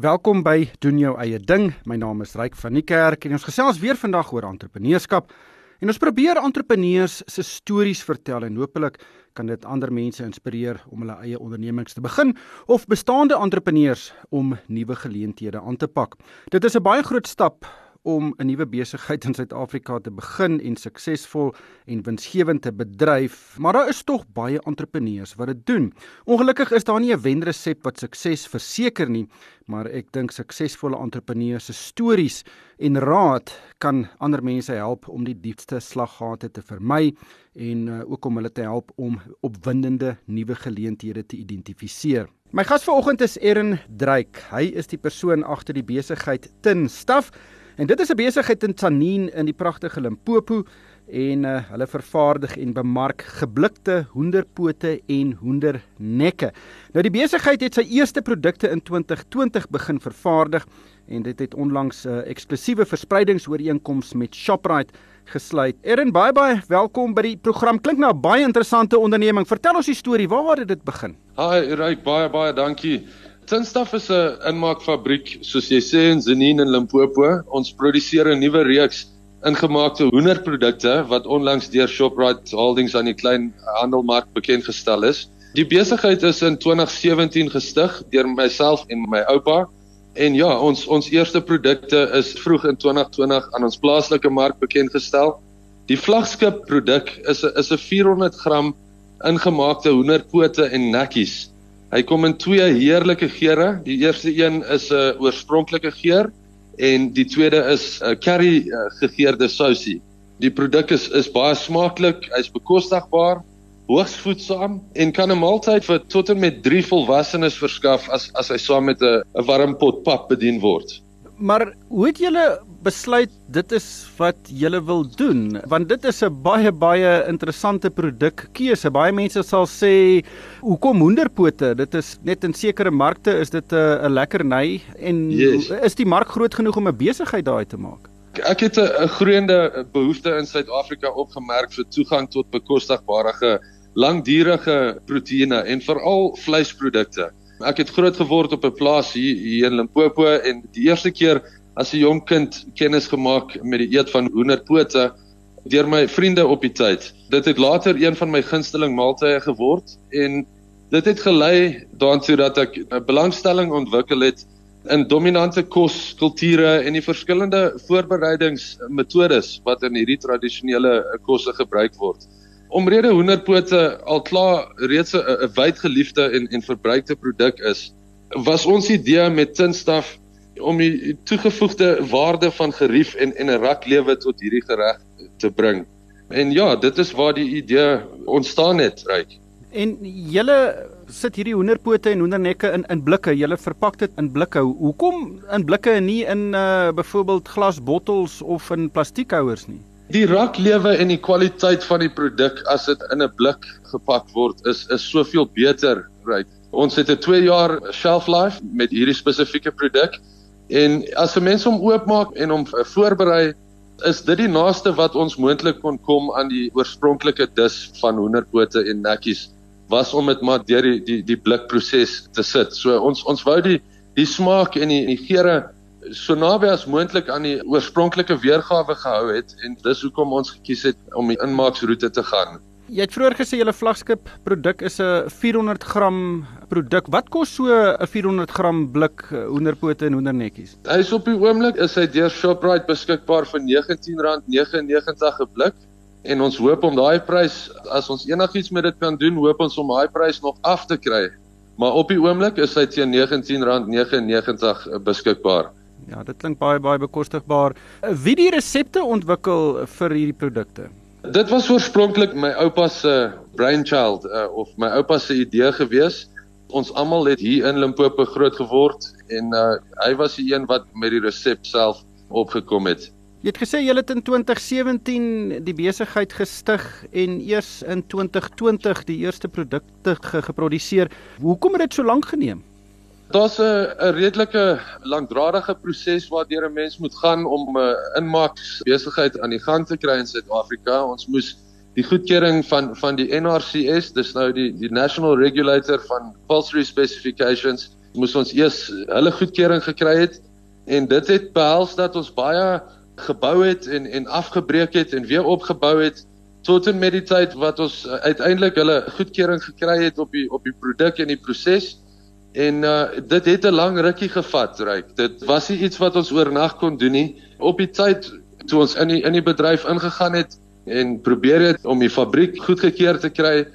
Welkom by doen jou eie ding. My naam is Ryk van die Kerk en ons gesels weer vandag oor entrepreneurskap. En ons probeer entrepreneurs se stories vertel en hopelik kan dit ander mense inspireer om hulle eie ondernemings te begin of bestaande entrepreneurs om nuwe geleenthede aan te pak. Dit is 'n baie groot stap om 'n nuwe besigheid in Suid-Afrika te begin en suksesvol en winsgewend te bedryf, maar daar is tog baie entrepreneurs wat dit doen. Ongelukkig is daar nie 'n wenresep wat sukses verseker nie, maar ek dink suksesvolle entrepreneurs se stories en raad kan ander mense help om die diepste slaggate te vermy en uh, ook om hulle te help om opwindende nuwe geleenthede te identifiseer. My gas vanoggend is Erin Dreyk. Hy is die persoon agter die besigheid Tin Staff En dit is 'n besigheid in Tsanin in die pragtige Limpopo en uh, hulle vervaardig en bemark geblikte hoenderpote en hoendernekke. Nou die besigheid het sy eerste produkte in 2020 begin vervaardig en dit het onlangs 'n uh, eksklusiewe verspreidingsooreenkoms met Shoprite gesluit. Erin baie baie welkom by die program. Klink na 'n baie interessante onderneming. Vertel ons die storie. Waar het dit begin? Hi, Ryk, baie baie dankie. Tinstaf is 'n inmaakfabriek, soos jy sê in Zenin in Limpopo. Ons produseer 'n nuwe reeks ingemaakte hoenderprodukte wat onlangs deur Shoprite Holdings aan die klein handelmark bekend gestel is. Die besigheid is in 2017 gestig deur myself en my oupa. En ja, ons ons eerste produkte is vroeg in 2020 aan ons plaaslike mark bekend gestel. Die vlaggenskap produk is 'n is 'n 400g ingemaakte hoenderpote en nekkies Hy kom in twee heerlike geure. Die eerste een is 'n uh, oorspronklike geur en die tweede is 'n uh, curry uh, gegeurde sousie. Die produk is is baie smaaklik, hy's bekostigbaar, hoogs voedsaam en kan 'n maaltyd vir tot en met 3 volwassenes verskaf as as hy saam met 'n 'n warm pot pap bedien word. Maar hoe het julle besluit dit is wat julle wil doen? Want dit is 'n baie baie interessante produkkeuse. Baie mense sal sê, "Hoekom hoenderpote? Dit is net in sekere markte is dit 'n 'n lekkerny en yes. is die mark groot genoeg om 'n besigheid daai te maak?" Ek het 'n groeiende behoefte in Suid-Afrika opgemerk vir toegang tot bekostigbare langdurige proteïene en veral vleisprodukte. Ek het groot geword op 'n plaas hier, hier in Limpopo en die eerste keer as 'n jong kind kennis gemaak met die eet van hoenderpote deur my vriende op die tyd. Dit het later een van my gunsteling maaltye geword en dit het gelei daartoe dat ek 'n belangstelling ontwikkel het in dominante koskulture en die verskillende voorbereidingsmetodes wat in hierdie tradisionele kosse gebruik word omrede hoenderpote al klaar reeds 'n wyd geliefde en en verbruikte produk is, was ons idee met tinstaf om die toegevoegde waarde van gerief en en 'n raklewe tot hierdie gereg te bring. En ja, dit is waar die idee ontstaan het, reg. En julle sit hierdie hoenderpote en hoendernekke in in blikke. Julle verpak dit in blikke. Hoekom in blikke en nie in uh byvoorbeeld glasbottels of in plastiekhouers nie? Die raklewe en die kwaliteit van die produk as dit in 'n blik gepak word is is soveel beter, right? Ons het 'n 2 jaar shelf life met hierdie spesifieke produk en as 'n mens hom oopmaak en hom voorberei, is dit die naaste wat ons moontlik kon kom aan die oorspronklike dis van hoenderpote en nekkies was om dit maar deur die die die blikproses te sit. So ons ons wou die die smaak en die, die geure so naby as moontlik aan die oorspronklike weergawe gehou het en dis hoekom ons gekies het om die inmaaksroete te gaan. Jy het vroeër gesê julle vlaggenskap produk is 'n 400 gram produk. Wat kos so 'n 400 gram blik eh, hoenderpote en hoendernetjies? Hy is op die oomblik is hy deur Shoprite beskikbaar vir R19.99 'n blik en ons hoop om daai prys as ons enigiets met dit kan doen, hoop ons om daai prys nog af te kry. Maar op die oomblik is hy teen R19.99 beskikbaar. Ja, dit klink baie baie bekostigbaar. Wie die resepte ontwikkel vir hierdie produkte? Dit was oorspronklik my oupa se brainchild uh, of my oupa se idee gewees. Ons almal het hier in Limpopo groot geword en uh, hy was die een wat met die resep self opgekom het. Jy het gesê jy het in 2017 die besigheid gestig en eers in 2020 die eerste produkte geproduseer. Hoekom het dit so lank geneem? Daar's 'n 'n redelike langdradige proses waardeur 'n mens moet gaan om 'n inmaakbesigheid aan die gang te kry in Suid-Afrika. Ons moes die goedkeuring van van die NRCS, dis nou die die National Regulator van Poultry Specifications, moes ons eers hulle goedkeuring gekry het en dit het behels dat ons baie gebou het en en afgebreek het en weer opgebou het tot en met die tyd wat ons uh, uiteindelik hulle goedkeuring gekry het op die op die produk en die proses en uh, dit het 'n lang rukkie gevat ryk. Dit was nie iets wat ons oornag kon doen nie. Op die tyd toe ons in die in die bedryf ingegaan het en probeer het om die fabriek goedgekeur te kry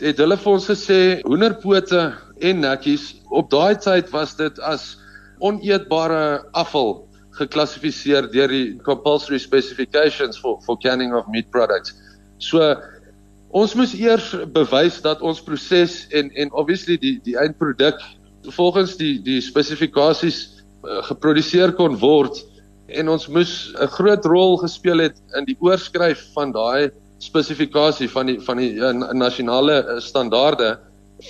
het hulle vir ons gesê hoenderpote en nekkies. Op daai tyd was dit as oneetbare afval geklassifiseer deur die compulsory specifications for for canning of meat products. So ons moes eers bewys dat ons proses en en obviously die die eindproduk volgens die die spesifikasies uh, geproduseer kon word en ons moes 'n groot rol gespeel het in die oorskryf van daai spesifikasie van die van die uh, nasionale uh, standaarde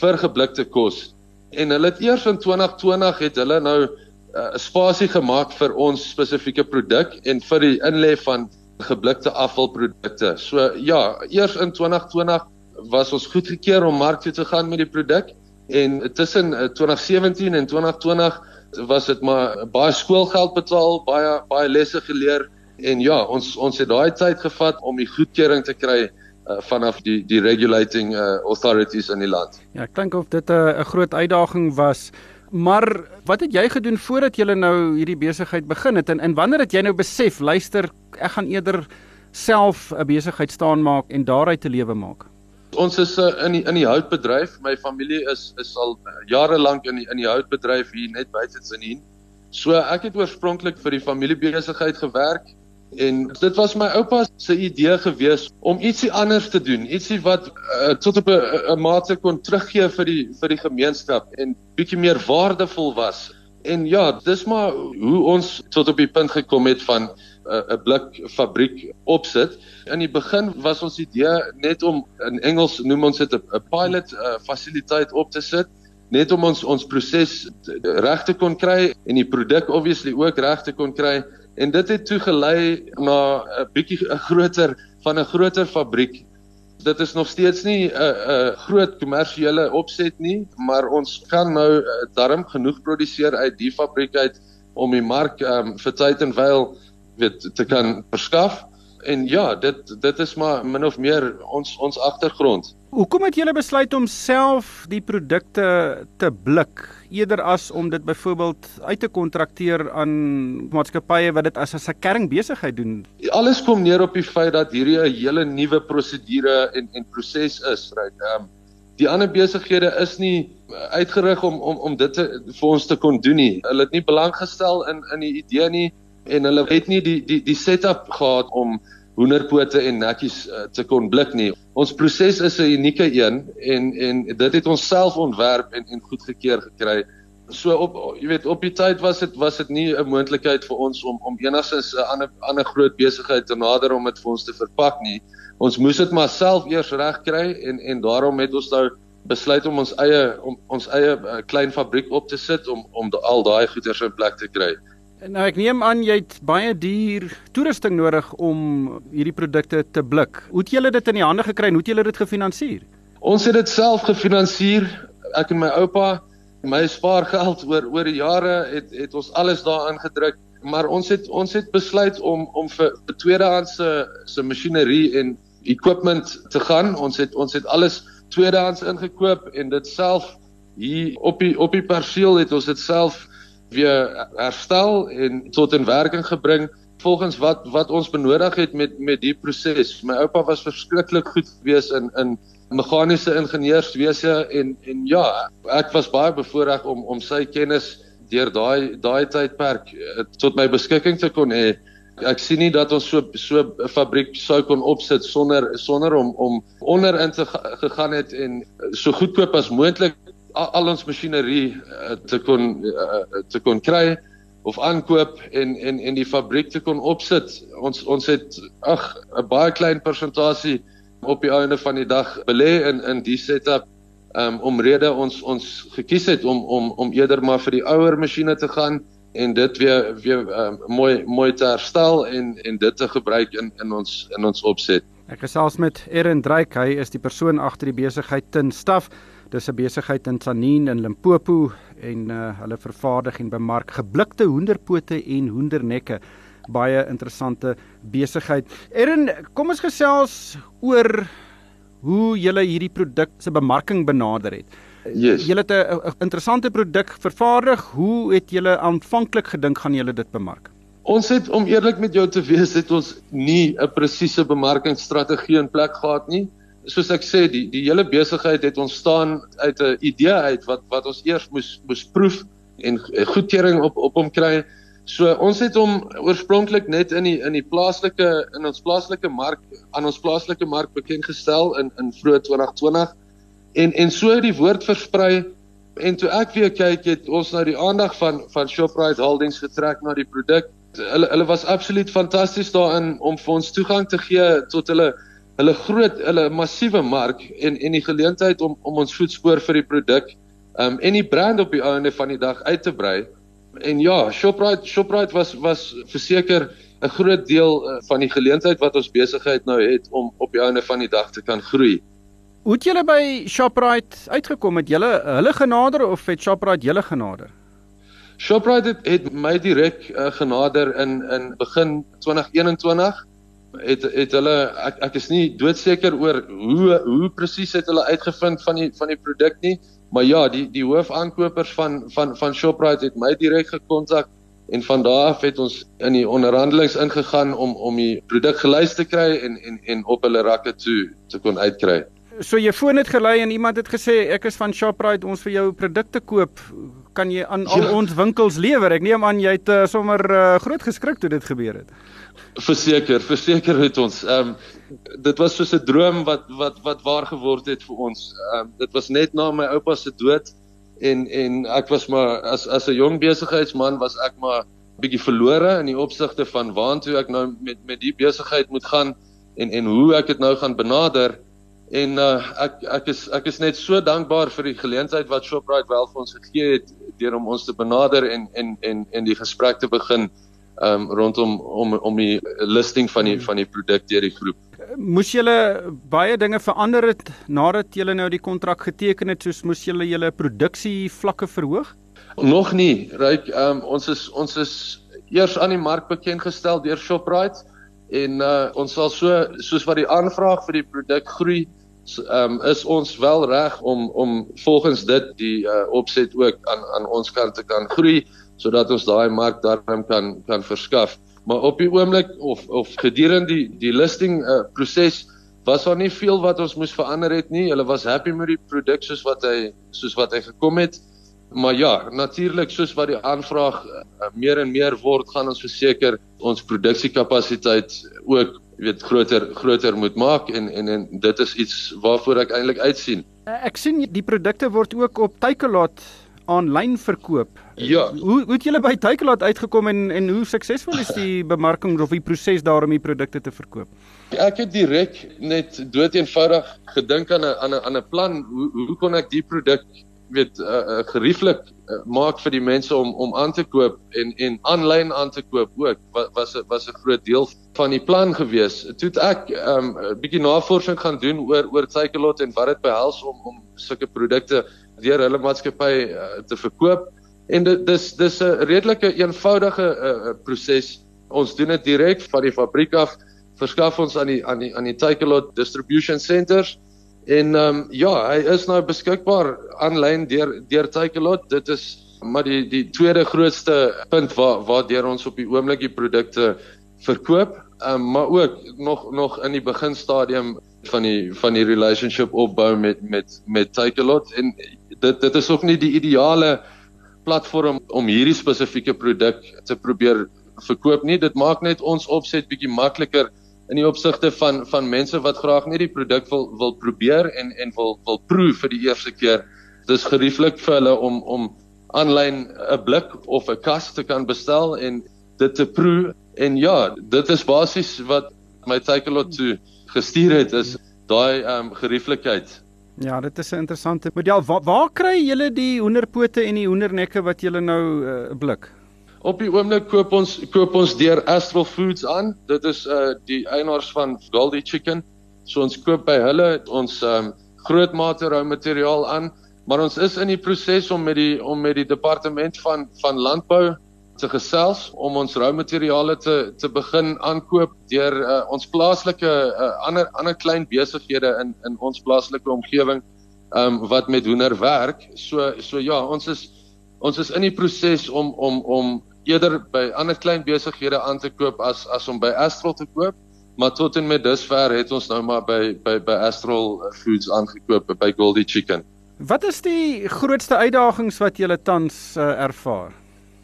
vir geblikte kos. En hulle het eers in 2020 het hulle nou 'n uh, spasie gemaak vir ons spesifieke produk en vir die inlê van geblikte afvalprodukte. So ja, eers in 2020 was ons goedgekeur om mark toe te gaan met die produk en tussen 2017 en 2020 was dit maar baie skoolgeld betaal, baie baie lesse geleer en ja, ons ons het daai tyd gevat om die goedkeuring te kry uh, vanaf die die regulating uh, authorities in die land. Ja, ek dink of dit 'n uh, groot uitdaging was. Maar wat het jy gedoen voordat jy nou hierdie besigheid begin het en en wanneer het jy nou besef, luister, ek gaan eerder self 'n besigheid staan maak en daaruit te lewe maak? Ons is uh, in die in die houtbedryf. My familie is is al jare lank in die in die houtbedryf hier net buite Tsinien. So ek het oorspronklik vir die familiebesigheid gewerk En dit was my oupa se idee gewees om ietsie anders te doen, ietsie wat uh, tot op 'n mate kon teruggee vir die vir die gemeenskap en bietjie meer waardevol was. En ja, dis maar hoe ons tot op die punt gekom het van 'n uh, blik fabriek opsit. In die begin was ons idee net om in Engels noem ons dit 'n pilot uh, fasiliteit op te sit net om ons ons proses reg te kon kry en die produk obviously ook reg te kon kry En dit het toe gelei na 'n bietjie 'n groter van 'n groter fabriek. Dit is nog steeds nie 'n 'n groot kommersiële opset nie, maar ons kan nou eh, darm genoeg produseer uit die fabriek uit om die mark um, vir tyd en wyl weet te kan verskaf. En ja, dit dit is maar min of meer ons ons agtergrond. Hoekom het julle besluit om self die produkte te blik eerder as om dit byvoorbeeld uit te kontrakteer aan maatskappye wat dit as 'n kerring besigheid doen? Alles kom neer op die feit dat hierdie 'n hele nuwe prosedure en en proses is, right? Ehm um, die ander besighede is nie uitgerig om om om dit te, vir ons te kon doen nie. Hulle het nie belang gestel in in die idee nie en hulle het nie die die die setup gehad om hoenderpote en netjies uh, te kon blik nie. Ons proses is 'n unieke een en en dit het ons self ontwerp en en goedgekeur gekry. So op jy weet op die tyd was dit was dit nie 'n moontlikheid vir ons om om enigstens 'n ander ander groot besigheid te nader om dit vir ons te verpak nie. Ons moes dit maar self eers regkry en en daarom het ons nou besluit om ons eie om ons eie uh, klein fabriek op te sit om om al daai goeder in plek te kry. Nou ek neem aan jy het baie duur toerusting nodig om hierdie produkte te blik. Hoe het julle dit in die hande gekry en hoe het julle dit gefinansier? Ons het dit self gefinansier. Ek en my oupa, my spaargeld oor oor die jare het het ons alles daarin gedruk, maar ons het ons het besluit om om vir tweedehandse se masjinerie en equipment te gaan. Ons het ons het alles tweedehands ingekoop en dit self hier op die op die perseel het ons dit self weer herstel en tot in werking gebring volgens wat wat ons benodig het met met die proses. My oupa was verskriklik goed gewees in in meganiese ingenieurswese en en ja, ek was baie bevoorreg om om sy kennis deur daai daai tydperk eh, tot my beskikking te kon hê. Ek sien nie dat ons so so 'n fabriek sou kon opsit sonder sonder om om onder in te gegaan het en so goedkoop as moontlik al, al ons masjinerie uh, te kon uh, te kon kry of aankoop en en en die fabriek te kon opsit. Ons ons het ag 'n baie klein persentasie op die einde van die dag belê in in die setup um, omrede ons ons gekies het om om om eerder maar vir die ouer masjiene te gaan en dit weer weer um, mooi mooi te herstel en en dit te gebruik in in ons in ons opset. Ek gesels met Erin Dreyk, hy is die persoon agter die besigheid Tin Staff. Dis 'n besigheid in Tsanin in Limpopo en uh, hulle vervaardig en bemark geblikte hoenderpote en hoendernekke. Baie interessante besigheid. Erin, kom ons gesels oor hoe julle hierdie produk se bemarking benader het. Yes. Julle het 'n interessante produk vervaardig. Hoe het julle aanvanklik gedink gaan julle dit bemark? Ons het om eerlik met jou te wees, het ons nie 'n presiese bemarkingsstrategie in plek gehad nie. Soos ek sê, die die hele besigheid het ontstaan uit 'n idee uit wat wat ons eers moes moes proef en goedkeuring op op hom kry. So ons het hom oorspronklik net in die in die plaaslike in ons plaaslike mark aan ons plaaslike mark bekend gestel in in vroeg 2020 en en so het die woord versprei. En toe ek weer kyk het ons nou die aandag van van Shoprite Holdings getrek na die produk hulle hulle was absoluut fantasties daarin om vir ons toegang te gee tot hulle hulle groot hulle massiewe mark en en die geleentheid om om ons voetspoor vir die produk um en die brand op die einde van die dag uit te brei en ja Shoprite Shoprite was was verseker 'n groot deel uh, van die geleentheid wat ons besigheid nou het om op die einde van die dag te kan groei Hoe het julle by Shoprite uitgekom? Het julle hulle genader of het Shoprite julle genader? Shoprite het, het my direk uh, genader in in begin 2021. Het het hulle ek ek is nie doodseker oor hoe hoe presies het hulle uitgevind van die van die produk nie, maar ja, die die hoofaankopers van van van Shoprite het my direk gekontak en van daar af het ons in die onderhandelinge ingegaan om om die produk gelys te kry en en en op hulle rakke toe te kon uitkry. So jy foon het gelei en iemand het gesê ek is van Shoprite, ons vir jou produkte koop. Kan jy aan al ja. ons winkels lewer? Ek neem aan jy het uh, sommer uh, groot geskrik toe dit gebeur het. Verseker, verseker het ons. Ehm um, dit was soos 'n droom wat wat wat waar geword het vir ons. Ehm um, dit was net na my oupa se dood en en ek was maar as as 'n jong besigheidsman was ek maar bietjie verlore in die opsigte van waantoe ek nou met met die besigheid moet gaan en en hoe ek dit nou gaan benader. En uh, ek ek is ek is net so dankbaar vir die geleentheid wat Shoprite wel vir ons gegee het deur om ons te benader en en en en die gesprek te begin um rondom om om die listing van die van die produk deur die groep. Moes julle baie dinge verander het nadat julle nou die kontrak geteken het, soos moes julle julle produksie vlakke verhoog? Nog nie. Ryk um ons is ons is eers aan die mark bekend gestel deur Shoprite en uh ons sal so soos wat die aanvraag vir die produk groei um, is ons wel reg om om volgens dit die uh, opset ook aan aan ons kant te kan groei sodat ons daai mark daarin kan kan verskaf. Maar op die oomblik of of gedurende die die listing uh, proses was daar nie veel wat ons moes verander het nie. Hulle was happy met die produk soos wat hy soos wat hy gekom het. Maar ja, natuurlik soos wat die aanvraag uh, meer en meer word, gaan ons verseker ons produksiekapasiteit ook weet groter groter moet maak en en en dit is iets waarvoor ek eintlik uitsien. Eh, ek sien die produkte word ook op Takealot aanlyn verkoop. Ja. Hoe hoe het julle by Takealot uitgekom en en hoe suksesvol is die bemarking of die proses daar om die produkte te verkoop? Ek het direk net doeteenvoudig gedink aan 'n aan 'n aan 'n plan hoe hoe kon ek die produk weet uh, gerieflik uh, maak vir die mense om om aan te koop en en aanlyn aan te koop ook wat was was 'n groot deel van die plan gewees. Toe het ek 'n um, bietjie navorsing gaan doen oor oor Cyclot en wat dit behels om om sulke produkte deur hulle maatskappy uh, te verkoop. En dit dis dis 'n redelike eenvoudige uh, proses. Ons doen dit direk van die fabriek af verskaf ons aan die aan die aan die Cyclot distribution centers En ehm um, ja, hy is nou beskikbaar aanlyn deur deur Takealot. Dit is maar die die tweede grootste punt waar waar deur ons op die oomblik die produkte verkoop, um, maar ook nog nog in die beginstadium van die van die relationship opbou met met met Takealot en dit dit is ook nie die ideale platform om hierdie spesifieke produk te probeer verkoop nie. Dit maak net ons opset bietjie makliker in die opsigte van van mense wat graag net die produk wil wil probeer en en wil wil proe vir die eerste keer. Dis gerieflik vir hulle om om aanlyn 'n blik of 'n kas te kan bestel en dit te proe en ja, dit is basies wat my Takealot toe gestuur het is daai ehm um, gerieflikheid. Ja, dit is 'n interessante model. Waar, waar kry julle die hoenderpote en die hoendernekke wat julle nou uh, blik? Op die oomblik koop ons koop ons deur Astral Foods aan. Dit is uh die eienaars van Goldie Chicken. So ons koop by hulle ons um groot mate rou materiaal aan Maar ons is in die proses om met die om met die departement van van landbou te gesels om ons roumateriale te te begin aankoop deur uh, ons plaaslike uh, ander ander klein besighede in in ons plaaslike omgewing um, wat met hoender werk. So so ja, ons is ons is in die proses om om om eerder by ander klein besighede aan te koop as as om by Astral te koop. Maar tot en met dusver het ons nou maar by by by Astral Foods aangekoop by Goldie Chicken. Wat is die grootste uitdagings wat julle tans uh, ervaar?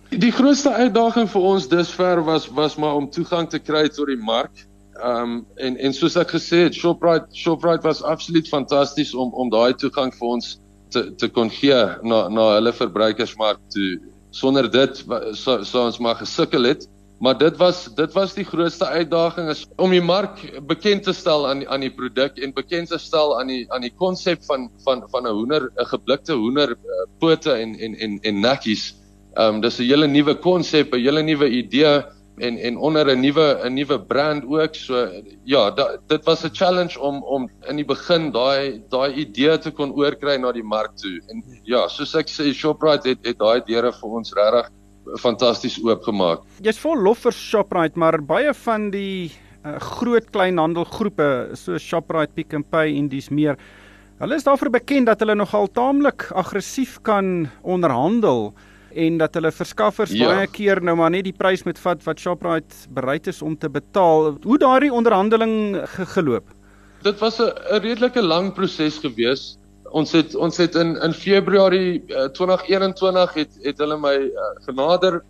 Die grootste uitdaging vir ons dusver was was maar om toegang te kry tot die mark. Ehm um, en en soos ek gesê het, Shoprite Shoprite was absoluut fantasties om om daai toegang vir ons te te kon gee na na hulle verbruikersmark toe. Sonder dit sou so ons maar gesukkel het. Maar dit was dit was die grootste uitdaging is om die mark bekend te stel aan aan die produk en bekend te stel aan die aan die konsep van van van 'n hoender, 'n geblikte hoender uh, pote en en en en nakkies. Ehm um, dis 'n hele nuwe konsep, 'n hele nuwe idee en en onder 'n nuwe 'n nuwe brand ook. So ja, da, dit was 'n challenge om om in die begin daai daai idee te kon oorkry na die mark toe. En ja, soos ek sê Shoprite het het daai deure vir ons regtig fantasties oopgemaak. Jy's vol lof vir Shoprite, maar baie van die uh, groot kleinhandelgroepe soos Shoprite, Pick n Pay en dis meer Hulle is daarvoor bekend dat hulle nogal taamlik aggressief kan onderhandel en dat hulle verskaffers ja. baie keer nou maar net die prys moet vat wat Shoprite bereid is om te betaal. Hoe daardie onderhandeling ge geloop? Dit was 'n redelike lang proses gewees. Ons het ons het in in Februarie uh, 2021 het het hulle my uh, genader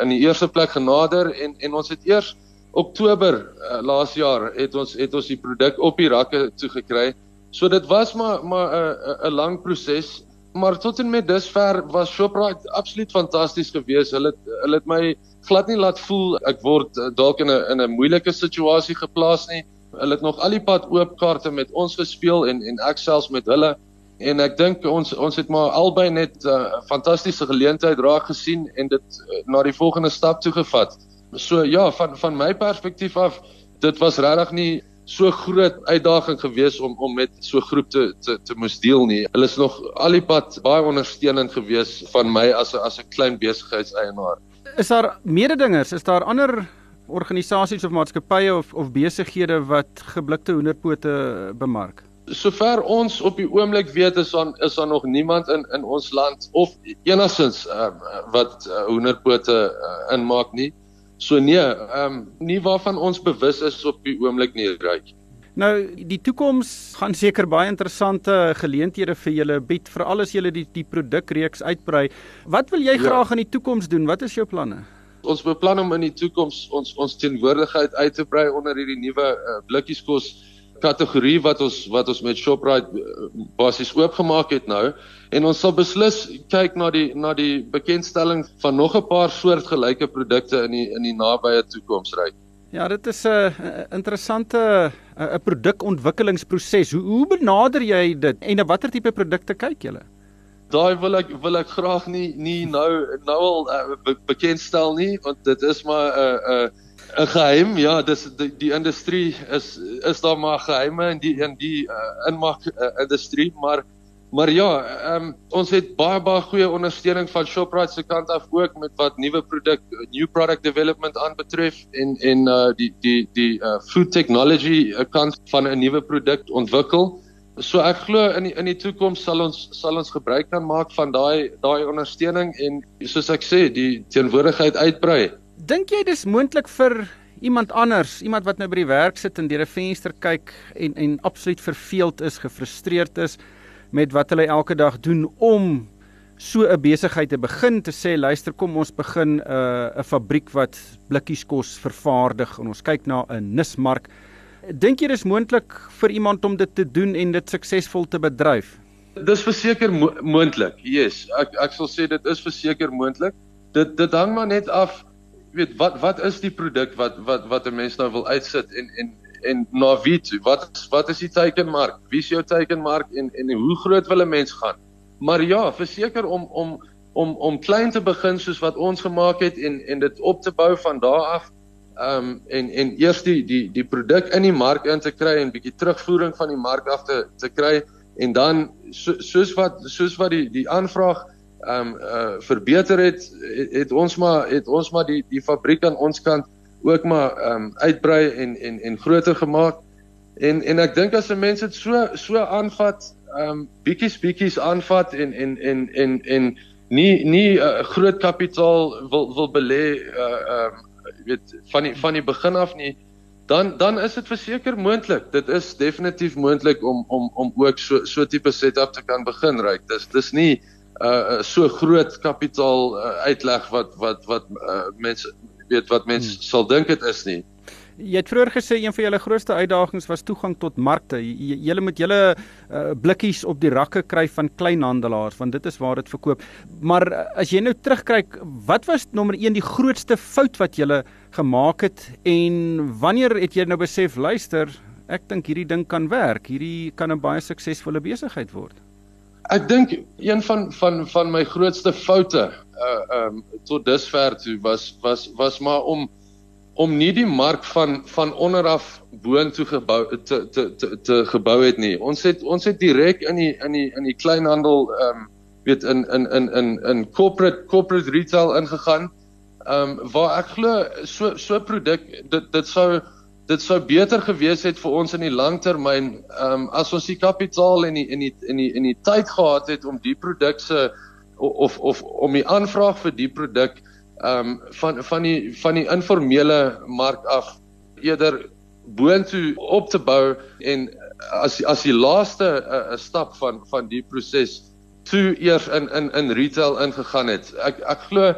in die eerste plek genader en en ons het eers Oktober uh, laas jaar het ons het ons die produk op die rakke toe gekry. So dit was maar maar 'n uh, 'n lang proses maar tot en met dusver was Shoprite absoluut fantasties geweest. Hulle hulle het my glad nie laat voel ek word uh, dalk in 'n in 'n moeilike situasie geplaas nie. Hulle het nog al die pad oop kaarte met ons gespeel en en ek selfs met hulle en ek dink ons ons het maar albei net 'n uh, fantastiese geleentheid raak gesien en dit uh, na die volgende stap toe gevat. So ja, van van my perspektief af, dit was regtig nie so groot uitdaging gewees om om met so groep te te te moes deel nie. Hulle is nog al die pad baie ondersteunend gewees van my as 'n as 'n klein besigheidseienaar. Is daar mededingers? Is daar ander organisasies of maatskappye of of besighede wat geblikte hoenderpote bemark? Sover ons op die oomblik weet is daar is daar nog niemand in in ons land of enigstens uh, wat uh, hoenderpote uh, inmaak nie. So nee, ehm um, nie waarvan ons bewus is op die oomblik nie, Ryk. Nou, die toekoms gaan seker baie interessante geleenthede vir julle bied, veral as julle die die produkreeks uitbrei. Wat wil jy ja. graag in die toekoms doen? Wat is jou planne? Ons beplan om in die toekoms ons ons teenwoordigheid uit te brei onder hierdie nuwe uh, blikkieskos kategorie wat ons wat ons met Shoprite eh, basies oopgemaak het nou en ons sal beslis kyk na die na die bekendstelling van nog 'n paar soortgelyke produkte in die in die nabye toekoms ry. Ja, dit is 'n interessante 'n produkontwikkelingsproses. Hoe hoe benader jy dit en na watter tipe produkte kyk jy? Daai wil ek wil ek graag nie nie nou nou al uh, be, bekendstel nie want dit is maar 'n uh, 'n uh, 'n geheim. Ja, dis die, die industrie is is daar maar geheime in die in die uh, inmaak uh, industrie, maar maar ja, um, ons het baie baie goeie ondersteuning van Shoprite se kant af ook met wat nuwe produk new product development aanbetref en en uh, die die die uh, food technology kant van 'n nuwe produk ontwikkel. So ek glo in die, in die toekoms sal ons sal ons gebruik kan maak van daai daai ondersteuning en soos ek sê, die teenwoordigheid uitbrei. Dink jy dis moontlik vir iemand anders, iemand wat nou by die werk sit en deur 'n venster kyk en en absoluut verveeld is, gefrustreerd is met wat hulle elke dag doen om so 'n besigheid te begin te sê luister kom ons begin 'n uh, 'n fabriek wat blikkies kos vervaardig en ons kyk na 'n nismark. Dink jy dis moontlik vir iemand om dit te doen en dit suksesvol te bedryf? Dis verseker mo moontlik. Yes, ek ek sal sê dit is verseker moontlik. Dit dit hang maar net af weet wat wat is die produk wat wat wat 'n mens nou wil uitsit en en en na wie toe? Wat wat is die teikenmark? Wie is jou teikenmark en en hoe groot wil 'n mens gaan? Maar ja, verseker om om om om klein te begin soos wat ons gemaak het en en dit op te bou van daar af. Ehm um, en en eers die die die produk in die mark in te kry en bietjie terugvoering van die mark af te te kry en dan so, soos wat soos wat die die aanvraag um, uh verbeter het, het het ons maar het ons maar die die fabriek aan ons kant ook maar ehm um, uitbrei en en en groter gemaak. En en ek dink as 'n mens dit so so aanvat, ehm um, bietjies bietjies aanvat en en en en en nie nie uh, groot kapitaal wil wil belê uh ehm um, weet van die van die begin af nie dan dan is dit verseker moontlik. Dit is definitief moontlik om om om ook so so tipe setup te kan begin ry. Dis dis nie uh so groot kapitaal uh, uitleg wat wat wat uh, mense weet wat mense hmm. sal dink dit is nie. Jy het vroeër gesê een van julle grootste uitdagings was toegang tot markte. Julle moet julle uh, blikkies op die rakke kry van kleinhandelaars want dit is waar dit verkoop. Maar uh, as jy nou terugkyk, wat was nommer 1 die grootste fout wat julle gemaak het en wanneer het jy nou besef luister, ek dink hierdie ding kan werk. Hierdie kan 'n baie suksesvolle besigheid word. Ek dink een van van van my grootste foute uh um tot dusver toe was was was maar om om nie die mark van van onderaf boontoe gebou te te te te gebou het nie. Ons het ons het direk in die in die in die kleinhandel ehm um, weet in in in in in corporate corporate retail ingegaan. Ehm um, waar ek glo so so produk dit dit sou dit sou beter gewees het vir ons in die langtermyn ehm um, as ons die kapitaal en die in die in die in die tyd gehad het om die produkse of of om die aanvraag vir die produk ehm um, van van die van die informele mark af eerder boontoe op te bou en as as die laaste 'n uh, uh, stap van van die proses toe eers in in in retail ingegaan het. Ek ek glo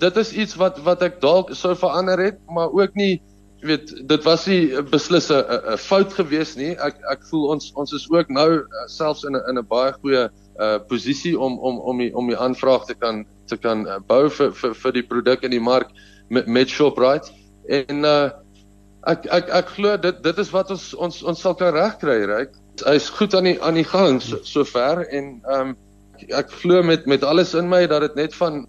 dit is iets wat wat ek dalk sou verander het, maar ook nie weet dit was nie beslis 'n 'n fout gewees nie. Ek ek voel ons ons is ook nou uh, selfs in 'n in 'n baie goeie uh posisie om om om die om die aanvraag te kan te kan uh, bou vir vir vir die produk in die mark met met Shoprite en uh ek ek ek glo dit dit is wat ons ons ons sal kan regkry reg hy's goed aan die aan die gang sover so en um ek glo met met alles in my dat dit net van 'n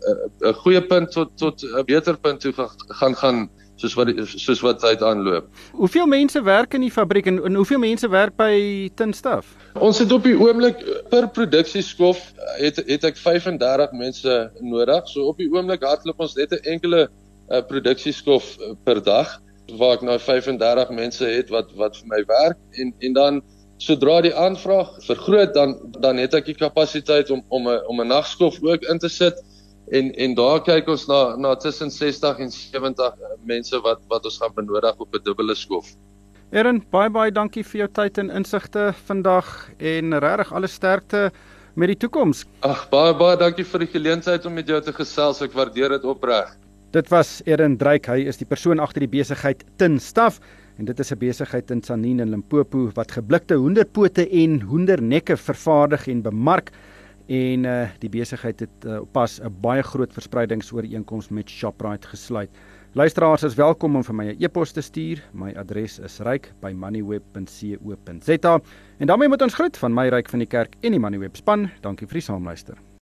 uh, goeie punt tot tot 'n beter punt toe gaan gaan soos wat soos wat tyd aanloop. Hoeveel mense werk in die fabriek en, en hoeveel mense werk by Tinstaf? Ons het op die oomblik per produksieskof het het ek 35 mense nodig. So op die oomblik hardloop ons net 'n enkele uh, produksieskof uh, per dag waar ek nou 35 mense het wat wat vir my werk en en dan sodra die aanvraag vergroot dan dan het ek die kapasiteit om om 'n om 'n nagskof ook in te sit en en daar kyk ons na na tussen 60 en 70 eh, mense wat wat ons gaan benodig op 'n dubbele skof. Erin, baie baie dankie vir jou tyd en insigte vandag en regtig alle sterkte met die toekoms. Ag, baie baie dankie vir die geleentheid om met jou te gesels. Ek waardeer dit opreg. Dit was Erin Dreyk. Hy is die persoon agter die besigheid Tin Staff en dit is 'n besigheid in Tsanin in Limpopo wat geblikte hoenderpote en hoendernekke vervaardig en bemark en uh, die besigheid het uh, pas 'n baie groot verspreidingsooreenkoms met Shoprite gesluit. Luisteraars is welkom om vir my 'n e-pos te stuur. My adres is ryk@moneyweb.co.za. En daarmee moet ons groet van my ryk van die kerk en die Moneyweb span. Dankie vir die saamluister.